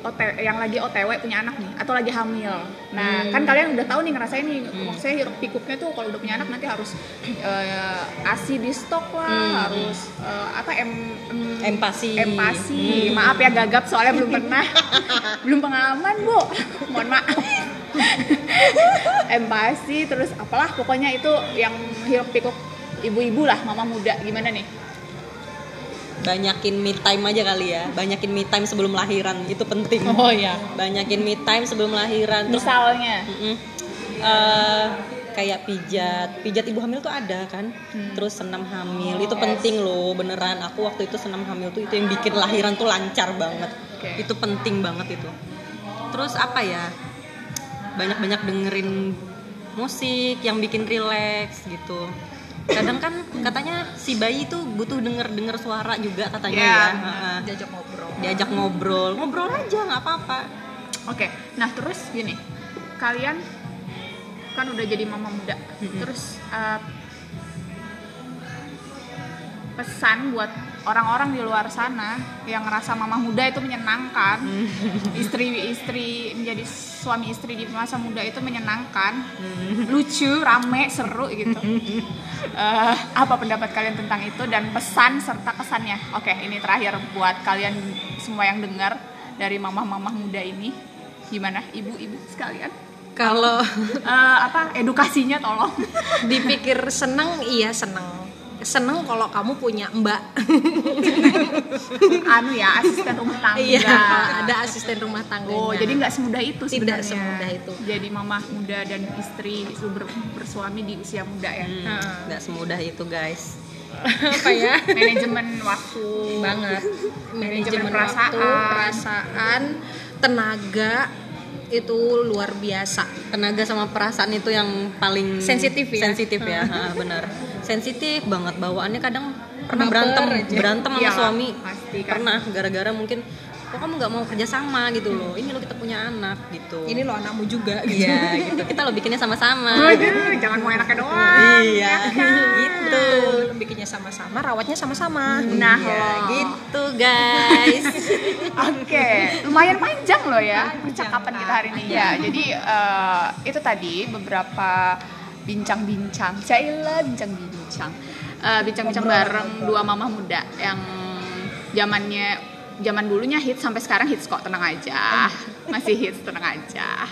OT, yang lagi OTW punya anak nih atau lagi hamil. Nah, Hmm. kan kalian udah tahu nih ngerasain nih maksudnya hiruk pikuknya tuh kalau udah punya anak nanti harus eh, ASI di stok lah, Hmm. harus eh, apa em, em- Empasi. empasi. Hmm. Maaf ya gagap soalnya belum pernah belum pengalaman, Bu. Mohon maaf. empasi terus apalah pokoknya itu yang hiruk pikuk ibu-ibu lah, mama muda gimana nih? Banyakin me time aja kali ya. Banyakin me time sebelum lahiran itu penting. Oh iya. banyakin me time sebelum lahiran. Terus Misalnya. Eh, kayak pijat. Pijat ibu hamil tuh ada kan? Hmm. terus senam hamil. Itu penting loh beneran. Aku waktu itu senam hamil tuh itu yang bikin lahiran tuh lancar banget. Oke. itu penting banget itu. Terus apa ya? Banyak-banyak dengerin musik yang bikin relax gitu kadang kan katanya si bayi tuh butuh denger denger suara juga katanya Iya, ya. Heeh. Diajak ngobrol. diajak ngobrol. Ngobrol aja nggak apa-apa. Oke, nah terus gini, kalian kan udah jadi mama muda, terus uh, pesan buat orang-orang di luar sana yang ngerasa mama muda itu menyenangkan, istri-istri menjadi suami istri di masa muda itu menyenangkan, lucu, rame, seru gitu. Eh, apa pendapat kalian tentang itu dan pesan serta kesannya? Oke, ini terakhir buat kalian semua yang dengar dari mamah-mamah muda ini, gimana ibu-ibu sekalian? Kalau Eh, apa edukasinya tolong? dipikir seneng, iya seneng. Seneng kalau kamu punya mbak. anu ya asisten rumah tangga. Iya, ada asisten rumah tangganya. Oh, jadi nggak semudah itu Tidak sebenarnya. semudah itu. Jadi mamah muda dan istri ber- bersuami di usia muda ya. Hmm, nggak semudah itu guys apa ya? Manajemen waktu banget manajemen perasaan. waktu perasaan tenaga itu luar biasa tenaga sama perasaan itu yang paling Sensitif ya? sensitif ya Ha, benar sensitif banget bawaannya kadang pernah Baper berantem aja. berantem sama Iya, suami pasti kan. pernah gara-gara mungkin kok kamu nggak mau kerja sama gitu loh? Ini lo kita punya anak gitu. Ini lo anakmu juga iya gitu. kita lo bikinnya sama-sama. Jangan mau enaknya doang. iya gitu. Lo bikinnya sama-sama rawatnya sama-sama. Nah, Iya, gitu guys. Oke, lumayan panjang loh ya percakapan kita hari ini. Ya. Jadi eh, itu tadi beberapa bincang-bincang, Caila bincang-bincang, Eh, bincang-bincang bareng dua mama muda yang zamannya zaman dulunya hits sampai sekarang hits kok tenang aja. Masih hits tenang aja.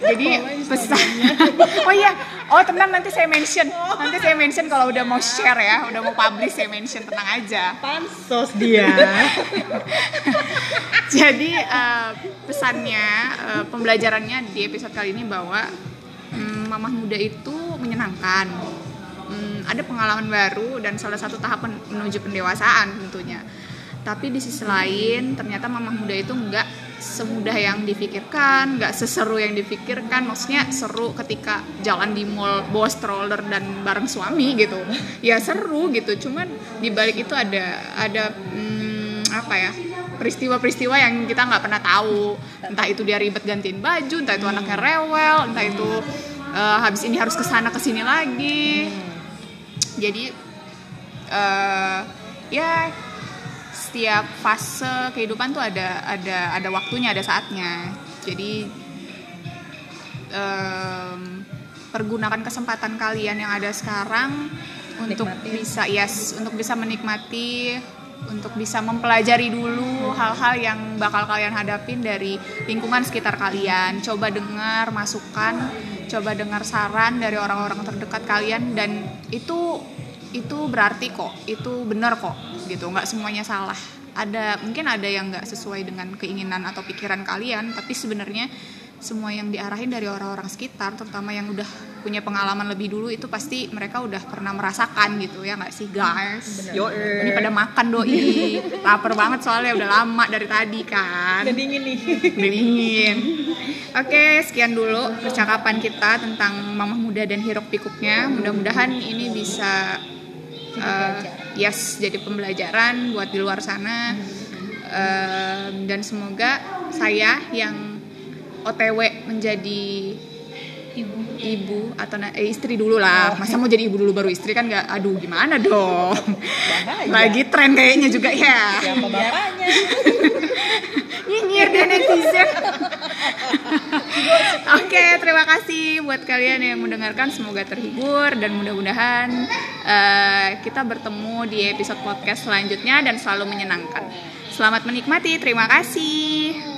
Jadi pesan oh iya. Oh tenang nanti saya mention. Nanti saya mention kalau udah mau share ya udah mau publish saya mention tenang aja. Pansos dia. Jadi eh, pesannya eh, pembelajarannya di episode kali ini bahwa mm, mamah muda itu menyenangkan. Mm, ada pengalaman baru dan salah satu tahap men- menuju pendewasaan tentunya tapi di sisi lain ternyata mamah muda itu nggak semudah yang difikirkan nggak seseru yang difikirkan. Maksudnya seru ketika jalan di mall bawa stroller dan bareng suami gitu. Ya seru gitu. Cuman di balik itu ada ada mm, apa ya peristiwa-peristiwa yang kita nggak pernah tahu. Entah itu dia ribet gantiin baju entah itu anaknya rewel entah itu eh, habis ini harus ke sana ke sini lagi. Jadi eh, ya setiap fase kehidupan tuh ada ada ada waktunya ada saatnya jadi em, pergunakan kesempatan kalian yang ada sekarang untuk Nikmatin. bisa yes untuk bisa menikmati untuk bisa mempelajari dulu hal-hal yang bakal kalian hadapin dari lingkungan sekitar kalian coba dengar masukan coba dengar saran dari orang-orang terdekat kalian dan itu itu berarti kok itu benar kok gitu. Nggak semuanya salah. Ada mungkin ada yang nggak sesuai dengan keinginan atau pikiran kalian tapi sebenarnya semua yang diarahin dari orang-orang sekitar terutama yang udah punya pengalaman lebih dulu itu pasti mereka udah pernah merasakan gitu ya nggak sih guys? Yo, ini pada makan doi. Lapar banget soalnya udah lama dari tadi kan? Udah dingin nih. Udah dingin. Oke, sekian dulu percakapan kita tentang mamah muda dan hiruk pikuknya. Mudah-mudahan ini bisa uh, yes jadi pembelajaran buat di luar sana. Um, dan semoga saya yang OTW menjadi ibu ibu atau eh, istri dulu lah oh. masa mau jadi ibu dulu baru istri kan nggak aduh gimana dong Bahaya. lagi tren kayaknya juga ya nyinyir dan netizen Oke, terima kasih buat kalian yang mendengarkan. Semoga terhibur dan mudah-mudahan uh, kita bertemu di episode podcast selanjutnya dan selalu menyenangkan. Selamat menikmati. Terima kasih.